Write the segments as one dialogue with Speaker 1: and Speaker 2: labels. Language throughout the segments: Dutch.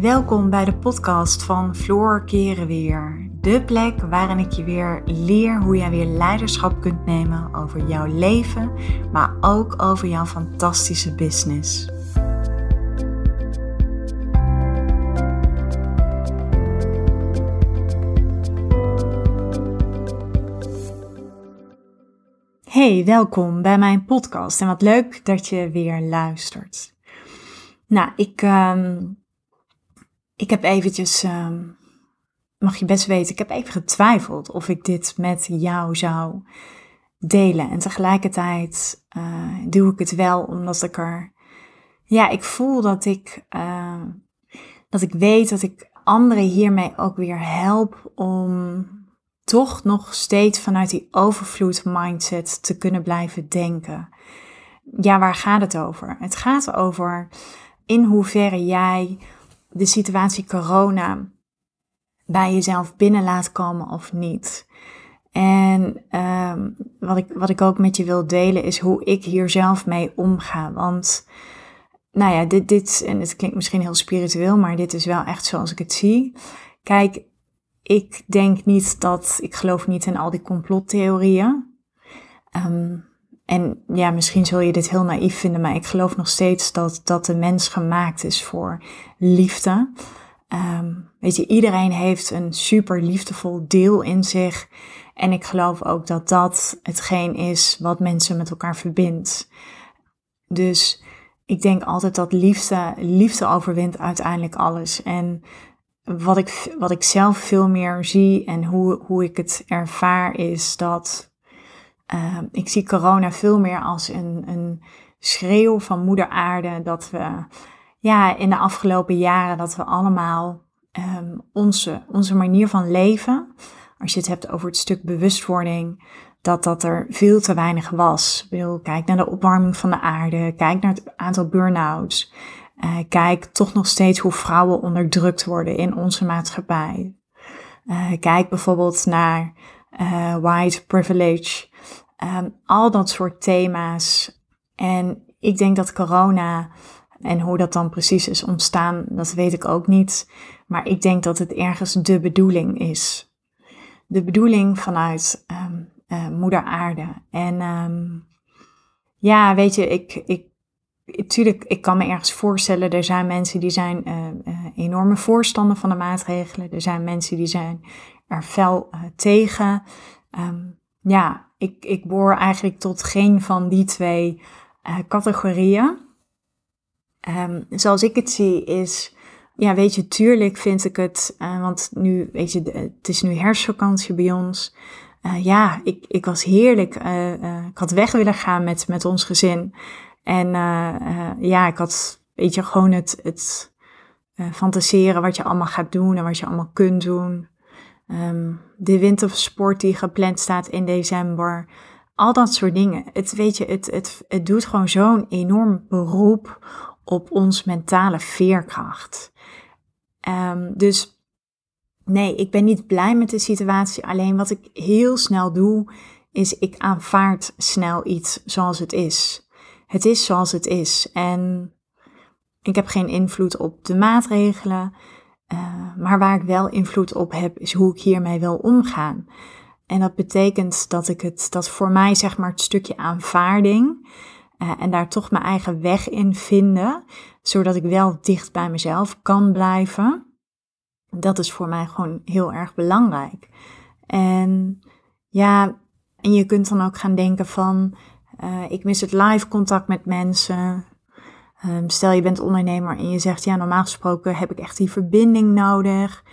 Speaker 1: Welkom bij de podcast van Floor Keren Weer. De plek waarin ik je weer leer hoe jij weer leiderschap kunt nemen over jouw leven, maar ook over jouw fantastische business. Hey, welkom bij mijn podcast en wat leuk dat je weer luistert. Nou, ik, ehm, ik heb eventjes, ehm, mag je best weten, ik heb even getwijfeld of ik dit met jou zou delen. En tegelijkertijd uh, doe ik het wel omdat ik er, ja, ik voel dat ik, uh, dat ik weet dat ik anderen hiermee ook weer help om toch nog steeds vanuit die overvloed mindset te kunnen blijven denken. Ja, waar gaat het over? Het gaat over in hoeverre jij de situatie corona bij jezelf binnen laat komen of niet. En um, wat, ik, wat ik ook met je wil delen is hoe ik hier zelf mee omga. Want, nou ja, dit, dit, en het klinkt misschien heel spiritueel, maar dit is wel echt zoals ik het zie. Kijk, ik denk niet dat, ik geloof niet in al die complottheorieën. Um, en ja, misschien zul je dit heel naïef vinden, maar ik geloof nog steeds dat, dat de mens gemaakt is voor liefde. Um, weet je, iedereen heeft een super liefdevol deel in zich. En ik geloof ook dat dat hetgeen is wat mensen met elkaar verbindt. Dus ik denk altijd dat liefde, liefde overwint uiteindelijk alles. En wat ik, wat ik zelf veel meer zie en hoe, hoe ik het ervaar is dat uh, ik zie corona veel meer als een, een schreeuw van moeder aarde dat we ja, in de afgelopen jaren dat we allemaal um, onze, onze manier van leven, als je het hebt over het stuk bewustwording, dat dat er veel te weinig was. Ik kijk naar de opwarming van de aarde, kijk naar het aantal burn-outs, uh, kijk toch nog steeds hoe vrouwen onderdrukt worden in onze maatschappij. Uh, kijk bijvoorbeeld naar uh, white privilege, um, al dat soort thema's. En ik denk dat corona en hoe dat dan precies is ontstaan, dat weet ik ook niet. Maar ik denk dat het ergens de bedoeling is. De bedoeling vanuit um, Moeder Aarde. En um, ja, weet je, ik, ik, natuurlijk, ik kan me ergens voorstellen, er zijn mensen die zijn uh, enorme voorstander van de maatregelen. Er zijn mensen die zijn er fel tegen. Um, ja, ik, ik behoor eigenlijk tot geen van die twee uh, categorieën. Um, zoals ik het zie is, ja weet je, tuurlijk vind ik het, uh, want nu, weet je, het is nu herfstvakantie bij ons. Ja, ik, ik was heerlijk. ik had weg willen gaan met, met ons gezin. En ja, ik had, weet je, gewoon het, het fantaseren wat je allemaal gaat doen en wat je allemaal kunt doen. Um, de wintersport die gepland staat in december. Al dat soort dingen. Het, weet je, het, het, het doet gewoon zo'n enorm beroep op ons mentale veerkracht. Um, dus nee, ik ben niet blij met de situatie. Alleen wat ik heel snel doe, is ik aanvaard snel iets zoals het is. Het is zoals het is. En ik heb geen invloed op de maatregelen. Uh, maar waar ik wel invloed op heb, is hoe ik hiermee wil omgaan. En dat betekent dat ik het, dat voor mij zeg maar het stukje aanvaarding uh, en daar toch mijn eigen weg in vinden, zodat ik wel dicht bij mezelf kan blijven. Dat is voor mij gewoon heel erg belangrijk. En ja, en je kunt dan ook gaan denken van, uh, ik mis het live contact met mensen. Um, stel je bent ondernemer en je zegt, ja, normaal gesproken heb ik echt die verbinding nodig.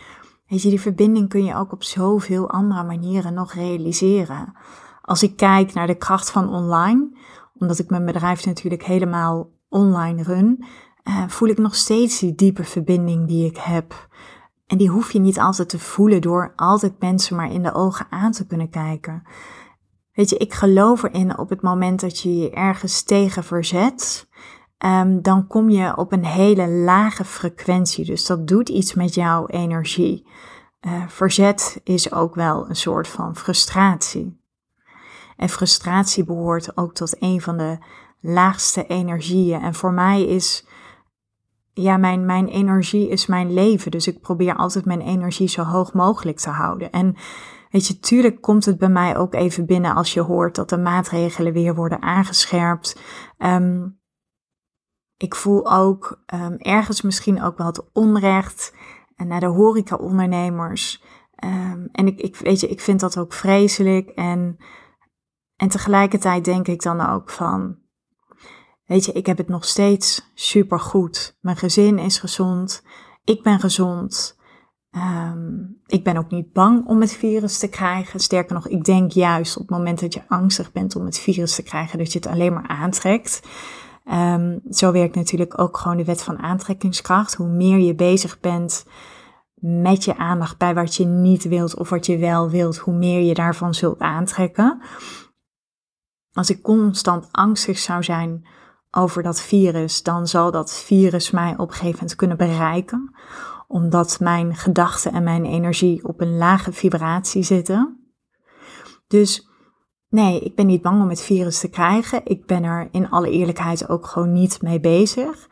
Speaker 1: Weet je, die verbinding kun je ook op zoveel andere manieren nog realiseren. Als ik kijk naar de kracht van online, omdat ik mijn bedrijf natuurlijk helemaal online run, uh, voel ik nog steeds die diepe verbinding die ik heb. En die hoef je niet altijd te voelen door altijd mensen maar in de ogen aan te kunnen kijken. Weet je, ik geloof erin op het moment dat je je ergens tegen verzet, um, dan kom je op een hele lage frequentie. Dus dat doet iets met jouw energie. Uh, verzet is ook wel een soort van frustratie. En frustratie behoort ook tot een van de laagste energieën. En voor mij is ja, mijn, mijn energie is mijn leven. Dus ik probeer altijd mijn energie zo hoog mogelijk te houden. En weet je, tuurlijk komt het bij mij ook even binnen als je hoort dat de maatregelen weer worden aangescherpt. Ehm, ik voel ook um, ergens misschien ook wel het onrecht naar de horeca-ondernemers. Um, en ik, ik, weet je, ik vind dat ook vreselijk. En, en tegelijkertijd denk ik dan ook van, weet je, ik heb het nog steeds super goed. Mijn gezin is gezond. Ik ben gezond. Um, ik ben ook niet bang om het virus te krijgen. Sterker nog, ik denk juist op het moment dat je angstig bent om het virus te krijgen, dat je het alleen maar aantrekt. Um, zo werkt natuurlijk ook gewoon de wet van aantrekkingskracht. Hoe meer je bezig bent met je aandacht bij wat je niet wilt of wat je wel wilt, hoe meer je daarvan zult aantrekken. Als ik constant angstig zou zijn over dat virus, dan zal dat virus mij op een gegeven moment kunnen bereiken, omdat mijn gedachten en mijn energie op een lage vibratie zitten. Dus nee, ik ben niet bang om het virus te krijgen. Ik ben er in alle eerlijkheid ook gewoon niet mee bezig.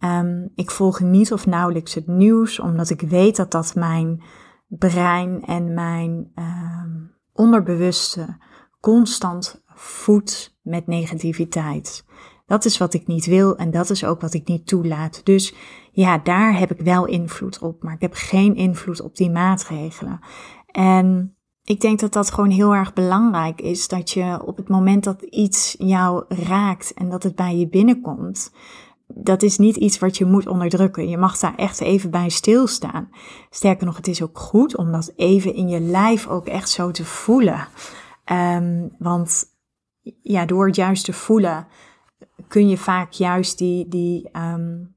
Speaker 1: Um, ik volg niet of nauwelijks het nieuws, omdat ik weet dat dat mijn brein en mijn um, onderbewuste constant voedt met negativiteit. Dat is wat ik niet wil en dat is ook wat ik niet toelaat. Dus ja, daar heb ik wel invloed op, maar ik heb geen invloed op die maatregelen. En ik denk dat dat gewoon heel erg belangrijk is, dat je op het moment dat iets jou raakt en dat het bij je binnenkomt, dat is niet iets wat je moet onderdrukken. Je mag daar echt even bij stilstaan. Sterker nog, het is ook goed om dat even in je lijf ook echt zo te voelen. Um, want ja, door het juist te voelen kun je vaak juist die, die, um,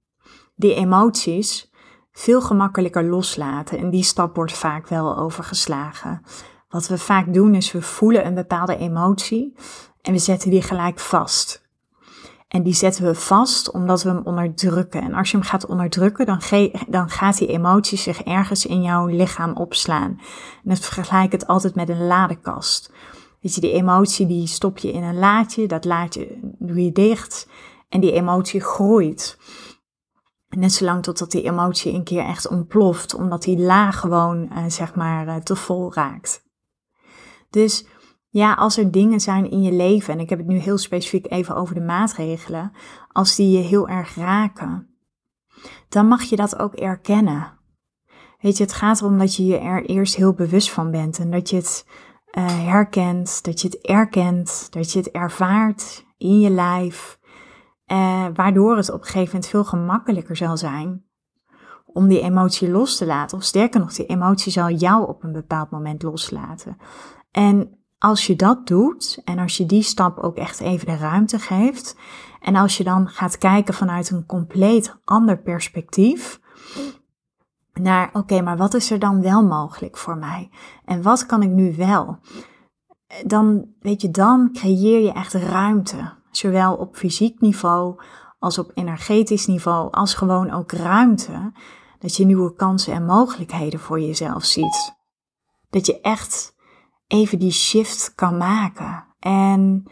Speaker 1: die emoties veel gemakkelijker loslaten. En die stap wordt vaak wel overgeslagen. Wat we vaak doen is we voelen een bepaalde emotie en we zetten die gelijk vast. En die zetten we vast omdat we hem onderdrukken. En als je hem gaat onderdrukken, dan, dan gaat die emotie zich ergens in jouw lichaam opslaan. En dat vergelijk het altijd met een ladekast. Weet je, die emotie die stop je in een laadje, dat laadje doe je dicht en die emotie groeit. Net zolang totdat die emotie een keer echt ontploft, omdat die laag gewoon, uh, zeg maar, uh, te vol raakt. Dus ja, als er dingen zijn in je leven, en ik heb het nu heel specifiek even over de maatregelen, als die je heel erg raken, dan mag je dat ook erkennen. Weet je, het gaat erom dat je je er eerst heel bewust van bent en dat je het uh, herkent, dat je het erkent, dat je het ervaart in je lijf, uh, waardoor het op een gegeven moment veel gemakkelijker zal zijn om die emotie los te laten. Of sterker nog, die emotie zal jou op een bepaald moment loslaten. En als je dat doet en als je die stap ook echt even de ruimte geeft en als je dan gaat kijken vanuit een compleet ander perspectief naar oké, maar wat is er dan wel mogelijk voor mij en wat kan ik nu wel? Dan weet je, dan creëer je echt ruimte, zowel op fysiek niveau als op energetisch niveau, als gewoon ook ruimte dat je nieuwe kansen en mogelijkheden voor jezelf ziet. Dat je echt even die shift kan maken. En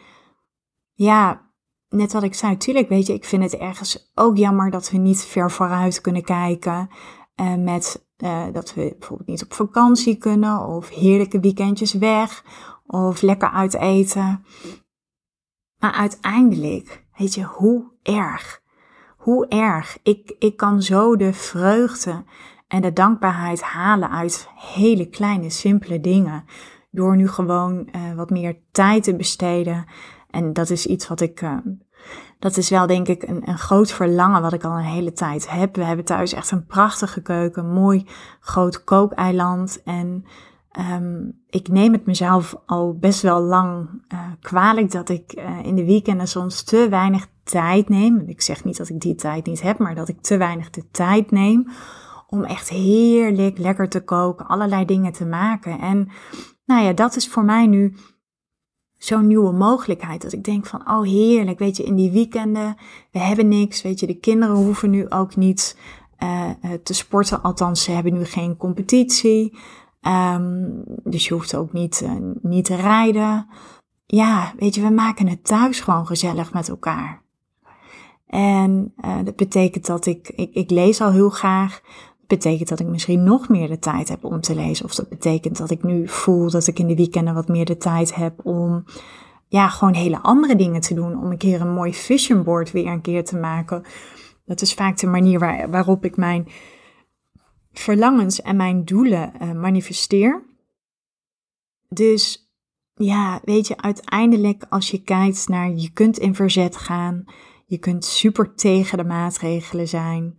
Speaker 1: ja, net wat ik zei, natuurlijk weet je, ik vind het ergens ook jammer dat we niet ver vooruit kunnen kijken. Uh, met uh, dat we bijvoorbeeld niet op vakantie kunnen of heerlijke weekendjes weg of lekker uit eten. Maar uiteindelijk, weet je, hoe erg? Hoe erg? Ik, ik kan zo de vreugde en de dankbaarheid halen uit hele kleine, simpele dingen door nu gewoon uh, wat meer tijd te besteden. En dat is iets wat ik, uh, dat is wel denk ik een, een groot verlangen wat ik al een hele tijd heb. We hebben thuis echt een prachtige keuken, een mooi groot kookeiland. En um, ik neem het mezelf al best wel lang uh, kwalijk dat ik in de weekenden soms te weinig tijd neem. Ik zeg niet dat ik die tijd niet heb, maar dat ik te weinig de tijd neem om echt heerlijk lekker te koken, allerlei dingen te maken. En nou ja, dat is voor mij nu zo'n nieuwe mogelijkheid. Dat ik denk van, oh heerlijk, weet je, in die weekenden, we hebben niks, weet je, de kinderen hoeven nu ook niet uh, te sporten. Althans, ze hebben nu geen competitie. Um, dus je hoeft ook niet, uh, niet te rijden. Ja, weet je, we maken het thuis gewoon gezellig met elkaar. En dat betekent dat ik, ik, ik lees al heel graag. Betekent dat ik misschien nog meer de tijd heb om te lezen. Of dat betekent dat ik nu voel dat ik in de weekenden wat meer de tijd heb om ja, gewoon hele andere dingen te doen. Om een keer een mooi vision board weer een keer te maken. Dat is vaak de manier waar, waarop ik mijn verlangens en mijn doelen uh, manifesteer. Dus ja, weet je, uiteindelijk als je kijkt naar je kunt in verzet gaan, je kunt super tegen de maatregelen zijn,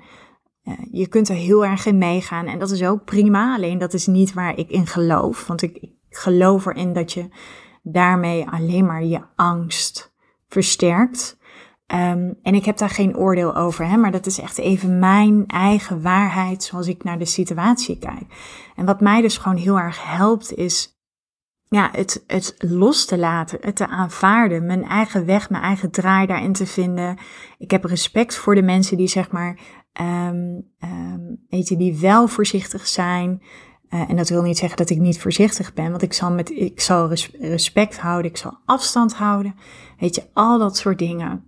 Speaker 1: je kunt er heel erg in meegaan en dat is ook prima, alleen dat is niet waar ik in geloof, want ik, geloof erin dat je daarmee alleen maar je angst versterkt. Um, en ik heb daar geen oordeel over, hè, maar dat is echt even mijn eigen waarheid zoals ik naar de situatie kijk. En wat mij dus gewoon heel erg helpt is ja, het, het los te laten, het te aanvaarden, mijn eigen weg, mijn eigen draai daarin te vinden. Ik heb respect voor de mensen die zeg maar, um, um, weet je, die wel voorzichtig zijn. Uh, en dat wil niet zeggen dat ik niet voorzichtig ben, want ik zal, met, ik zal respect houden, ik zal afstand houden. Weet je, al dat soort dingen.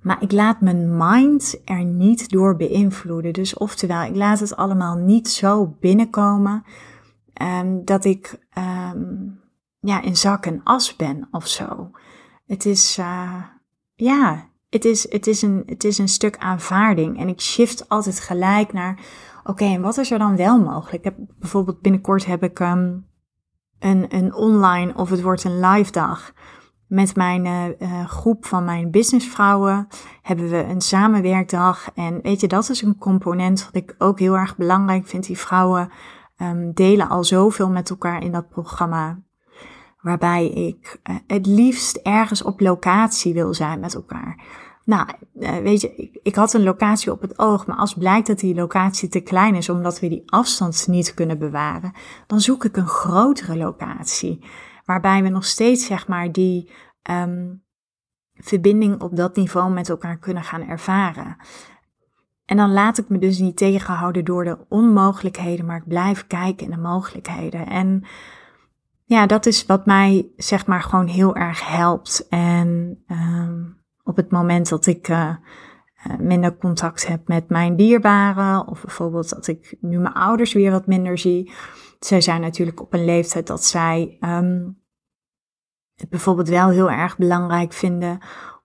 Speaker 1: Maar ik laat mijn mind er niet door beïnvloeden. Dus oftewel, ik laat het allemaal niet zo binnenkomen um, dat ik ja, in zak en as ben of zo. Het is, uh, ja, het is, het, is een, het is een stuk aanvaarding. En ik shift altijd gelijk naar, oké, en wat is er dan wel mogelijk? Ik heb, bijvoorbeeld binnenkort heb ik um, een, een online of het wordt een live dag. Met mijn uh, groep van mijn businessvrouwen hebben we een samenwerkdag. En weet je, dat is een component wat ik ook heel erg belangrijk vind. Die vrouwen um, delen al zoveel met elkaar in dat programma waarbij ik uh, het liefst ergens op locatie wil zijn met elkaar. Nou, uh, weet je, ik, ik, had een locatie op het oog, maar als blijkt dat die locatie te klein is omdat we die afstand niet kunnen bewaren, dan zoek ik een grotere locatie. Waarbij we nog steeds, zeg maar, die um, verbinding op dat niveau met elkaar kunnen gaan ervaren. En dan laat ik me dus niet tegenhouden door de onmogelijkheden, maar ik blijf kijken in de mogelijkheden. En ja, dat is wat mij zeg maar gewoon heel erg helpt. En um, op het moment dat ik uh, minder contact heb met mijn dierbaren, of bijvoorbeeld dat ik nu mijn ouders weer wat minder zie. Zij zijn natuurlijk op een leeftijd dat zij um, het bijvoorbeeld wel heel erg belangrijk vinden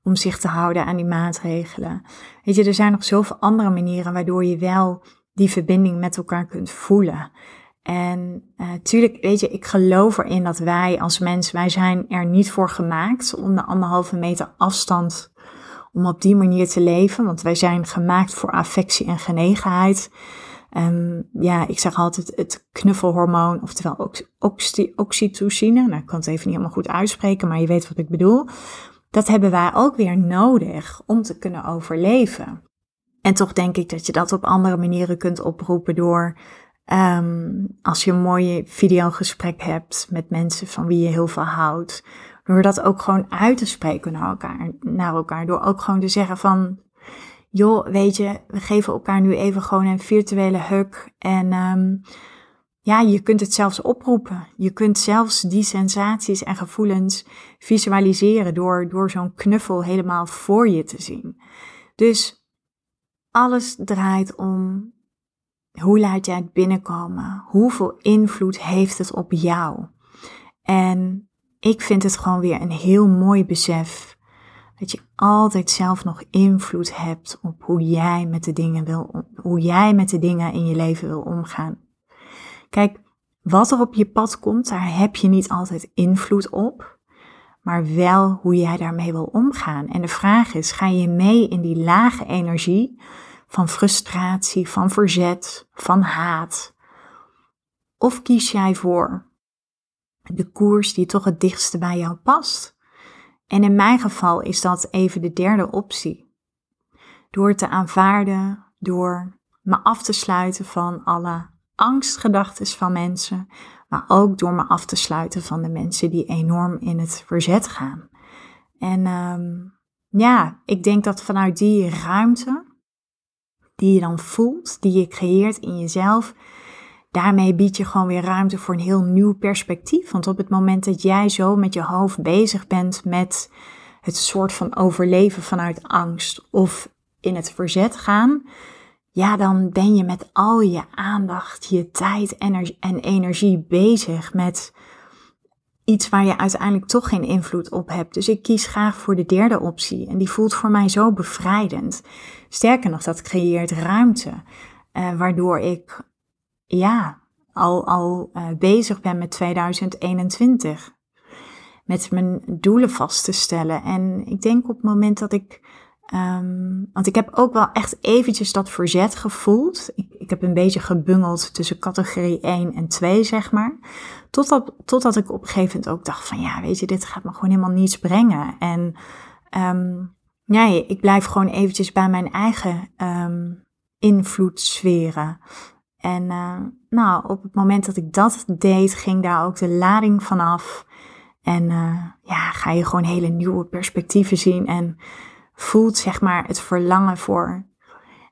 Speaker 1: om zich te houden aan die maatregelen. Weet je, er zijn nog zoveel andere manieren waardoor je wel die verbinding met elkaar kunt voelen. En uh, weet je, ik geloof erin dat wij als mens, wij zijn er niet voor gemaakt om de anderhalve meter afstand, om op die manier te leven. Want wij zijn gemaakt voor affectie en genegenheid. Um, ja, ik zeg altijd het knuffelhormoon, oftewel oxy oxytocine. Nou, ik kan het even niet helemaal goed uitspreken, maar je weet wat ik bedoel. Dat hebben wij ook weer nodig om te kunnen overleven. En toch denk ik dat je dat op andere manieren kunt oproepen door Um, als je een mooie videogesprek hebt met mensen van wie je heel veel houdt. Door dat ook gewoon uit te spreken naar elkaar, naar elkaar. Door ook gewoon te zeggen van, joh, weet je, we geven elkaar nu even gewoon een virtuele hug. En um, ja, je kunt het zelfs oproepen. Je kunt zelfs die sensaties en gevoelens visualiseren door, door zo'n knuffel helemaal voor je te zien. Dus alles draait om hoe laat jij het binnenkomen? Hoeveel invloed heeft het op jou? En ik vind het gewoon weer een heel mooi besef dat je altijd zelf nog invloed hebt op hoe jij met de dingen wil, hoe jij met de dingen in je leven wil omgaan. Kijk, wat er op je pad komt, daar heb je niet altijd invloed op, maar wel hoe jij daarmee wil omgaan. En de vraag is, ga je mee in die lage energie van frustratie, van verzet, van haat? Of kies jij voor de koers die toch het dichtste bij jou past? En in mijn geval is dat even de derde optie. Door te aanvaarden, door me af te sluiten van alle angstgedachten van mensen, maar ook door me af te sluiten van de mensen die enorm in het verzet gaan. En um, ja, ik denk dat vanuit die ruimte die je dan voelt, die je creëert in jezelf, daarmee bied je gewoon weer ruimte voor een heel nieuw perspectief. Want op het moment dat jij zo met je hoofd bezig bent met het soort van overleven vanuit angst of in het verzet gaan, ja, dan ben je met al je aandacht, je tijd en energie bezig met iets waar je uiteindelijk toch geen invloed op hebt. Dus ik kies graag voor de derde optie. En die voelt voor mij zo bevrijdend. Sterker nog, dat creëert ruimte. Uh, waardoor ik, ja, al, al uh, bezig ben met 2021. Met mijn doelen vast te stellen. En ik denk op het moment dat ik Um, want ik heb ook wel echt eventjes dat verzet gevoeld. Ik, ik, heb een beetje gebungeld tussen categorie 1 en 2, zeg maar. Totdat, totdat ik op een gegeven moment ook dacht van, ja, weet je, dit gaat me gewoon helemaal niets brengen. En um, ja, ik blijf gewoon eventjes bij mijn eigen um, invloedssferen. En uh, nou, op het moment dat ik dat deed, ging daar ook de lading vanaf. En uh, ja, ga je gewoon hele nieuwe perspectieven zien en voelt zeg maar het verlangen voor.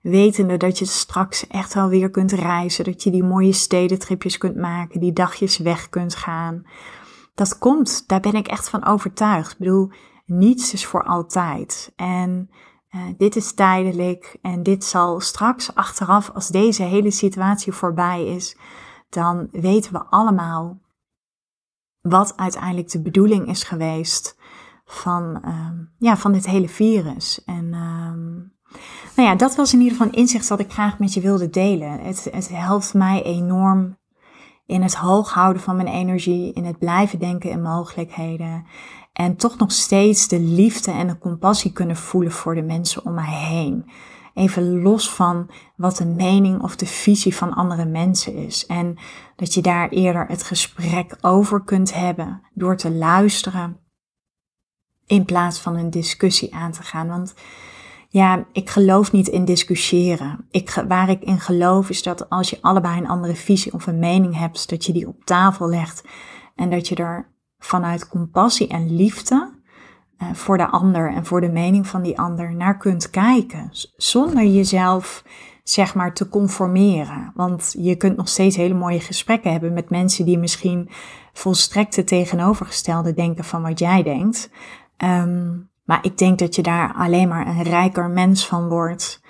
Speaker 1: Wetende dat je straks echt wel weer kunt reizen. Dat je die mooie stedentripjes kunt maken. Die dagjes weg kunt gaan. Dat komt, daar ben ik echt van overtuigd. Ik bedoel, niets is voor altijd. En uh, dit is tijdelijk. En dit zal straks achteraf, als deze hele situatie voorbij is, dan weten we allemaal wat uiteindelijk de bedoeling is geweest van, uh, ja, van dit hele virus. En uh, nou ja, dat was in ieder geval een inzicht dat ik graag met je wilde delen. Het, het helpt mij enorm in het hoog houden van mijn energie, in het blijven denken in mogelijkheden. En toch nog steeds de liefde en de compassie kunnen voelen voor de mensen om mij heen. Even los van wat de mening of de visie van andere mensen is. En dat je daar eerder het gesprek over kunt hebben door te luisteren in plaats van een discussie aan te gaan. Want ja, ik geloof niet in discussiëren. Ik, waar ik in geloof is dat als je allebei een andere visie of een mening hebt, dat je die op tafel legt en dat je er vanuit compassie en liefde uh, voor de ander en voor de mening van die ander naar kunt kijken. Zonder jezelf zeg maar te conformeren. Want je kunt nog steeds hele mooie gesprekken hebben met mensen die misschien volstrekt het tegenovergestelde denken van wat jij denkt. Um, maar ik denk dat je daar alleen maar een rijker mens van wordt.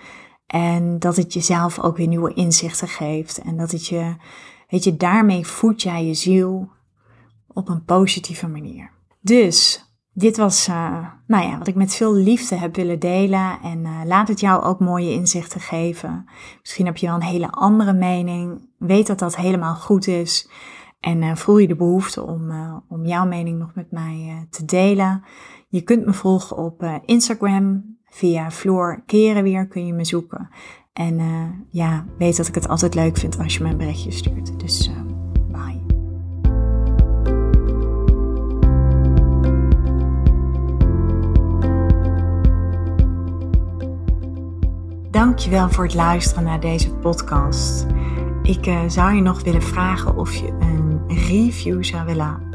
Speaker 1: En dat het jezelf ook weer nieuwe inzichten geeft. En dat het je, weet je, daarmee voed jij je ziel op een positieve manier. Dus dit was, uh, nou ja, wat ik met veel liefde heb willen delen. En uh, laat het jou ook mooie inzichten geven. Misschien heb je wel een hele andere mening. Weet dat dat helemaal goed is. En uh, voel je de behoefte om, om jouw mening nog met mij te delen. Je kunt me volgen op uh, Instagram. Via Floor Keren weer kun je me zoeken. En uh, ja, weet dat ik het altijd leuk vind als je me een berichtje stuurt. Dus uh, bye. Dankjewel voor het luisteren naar deze podcast. Ik zou je nog willen vragen of je een review zou willen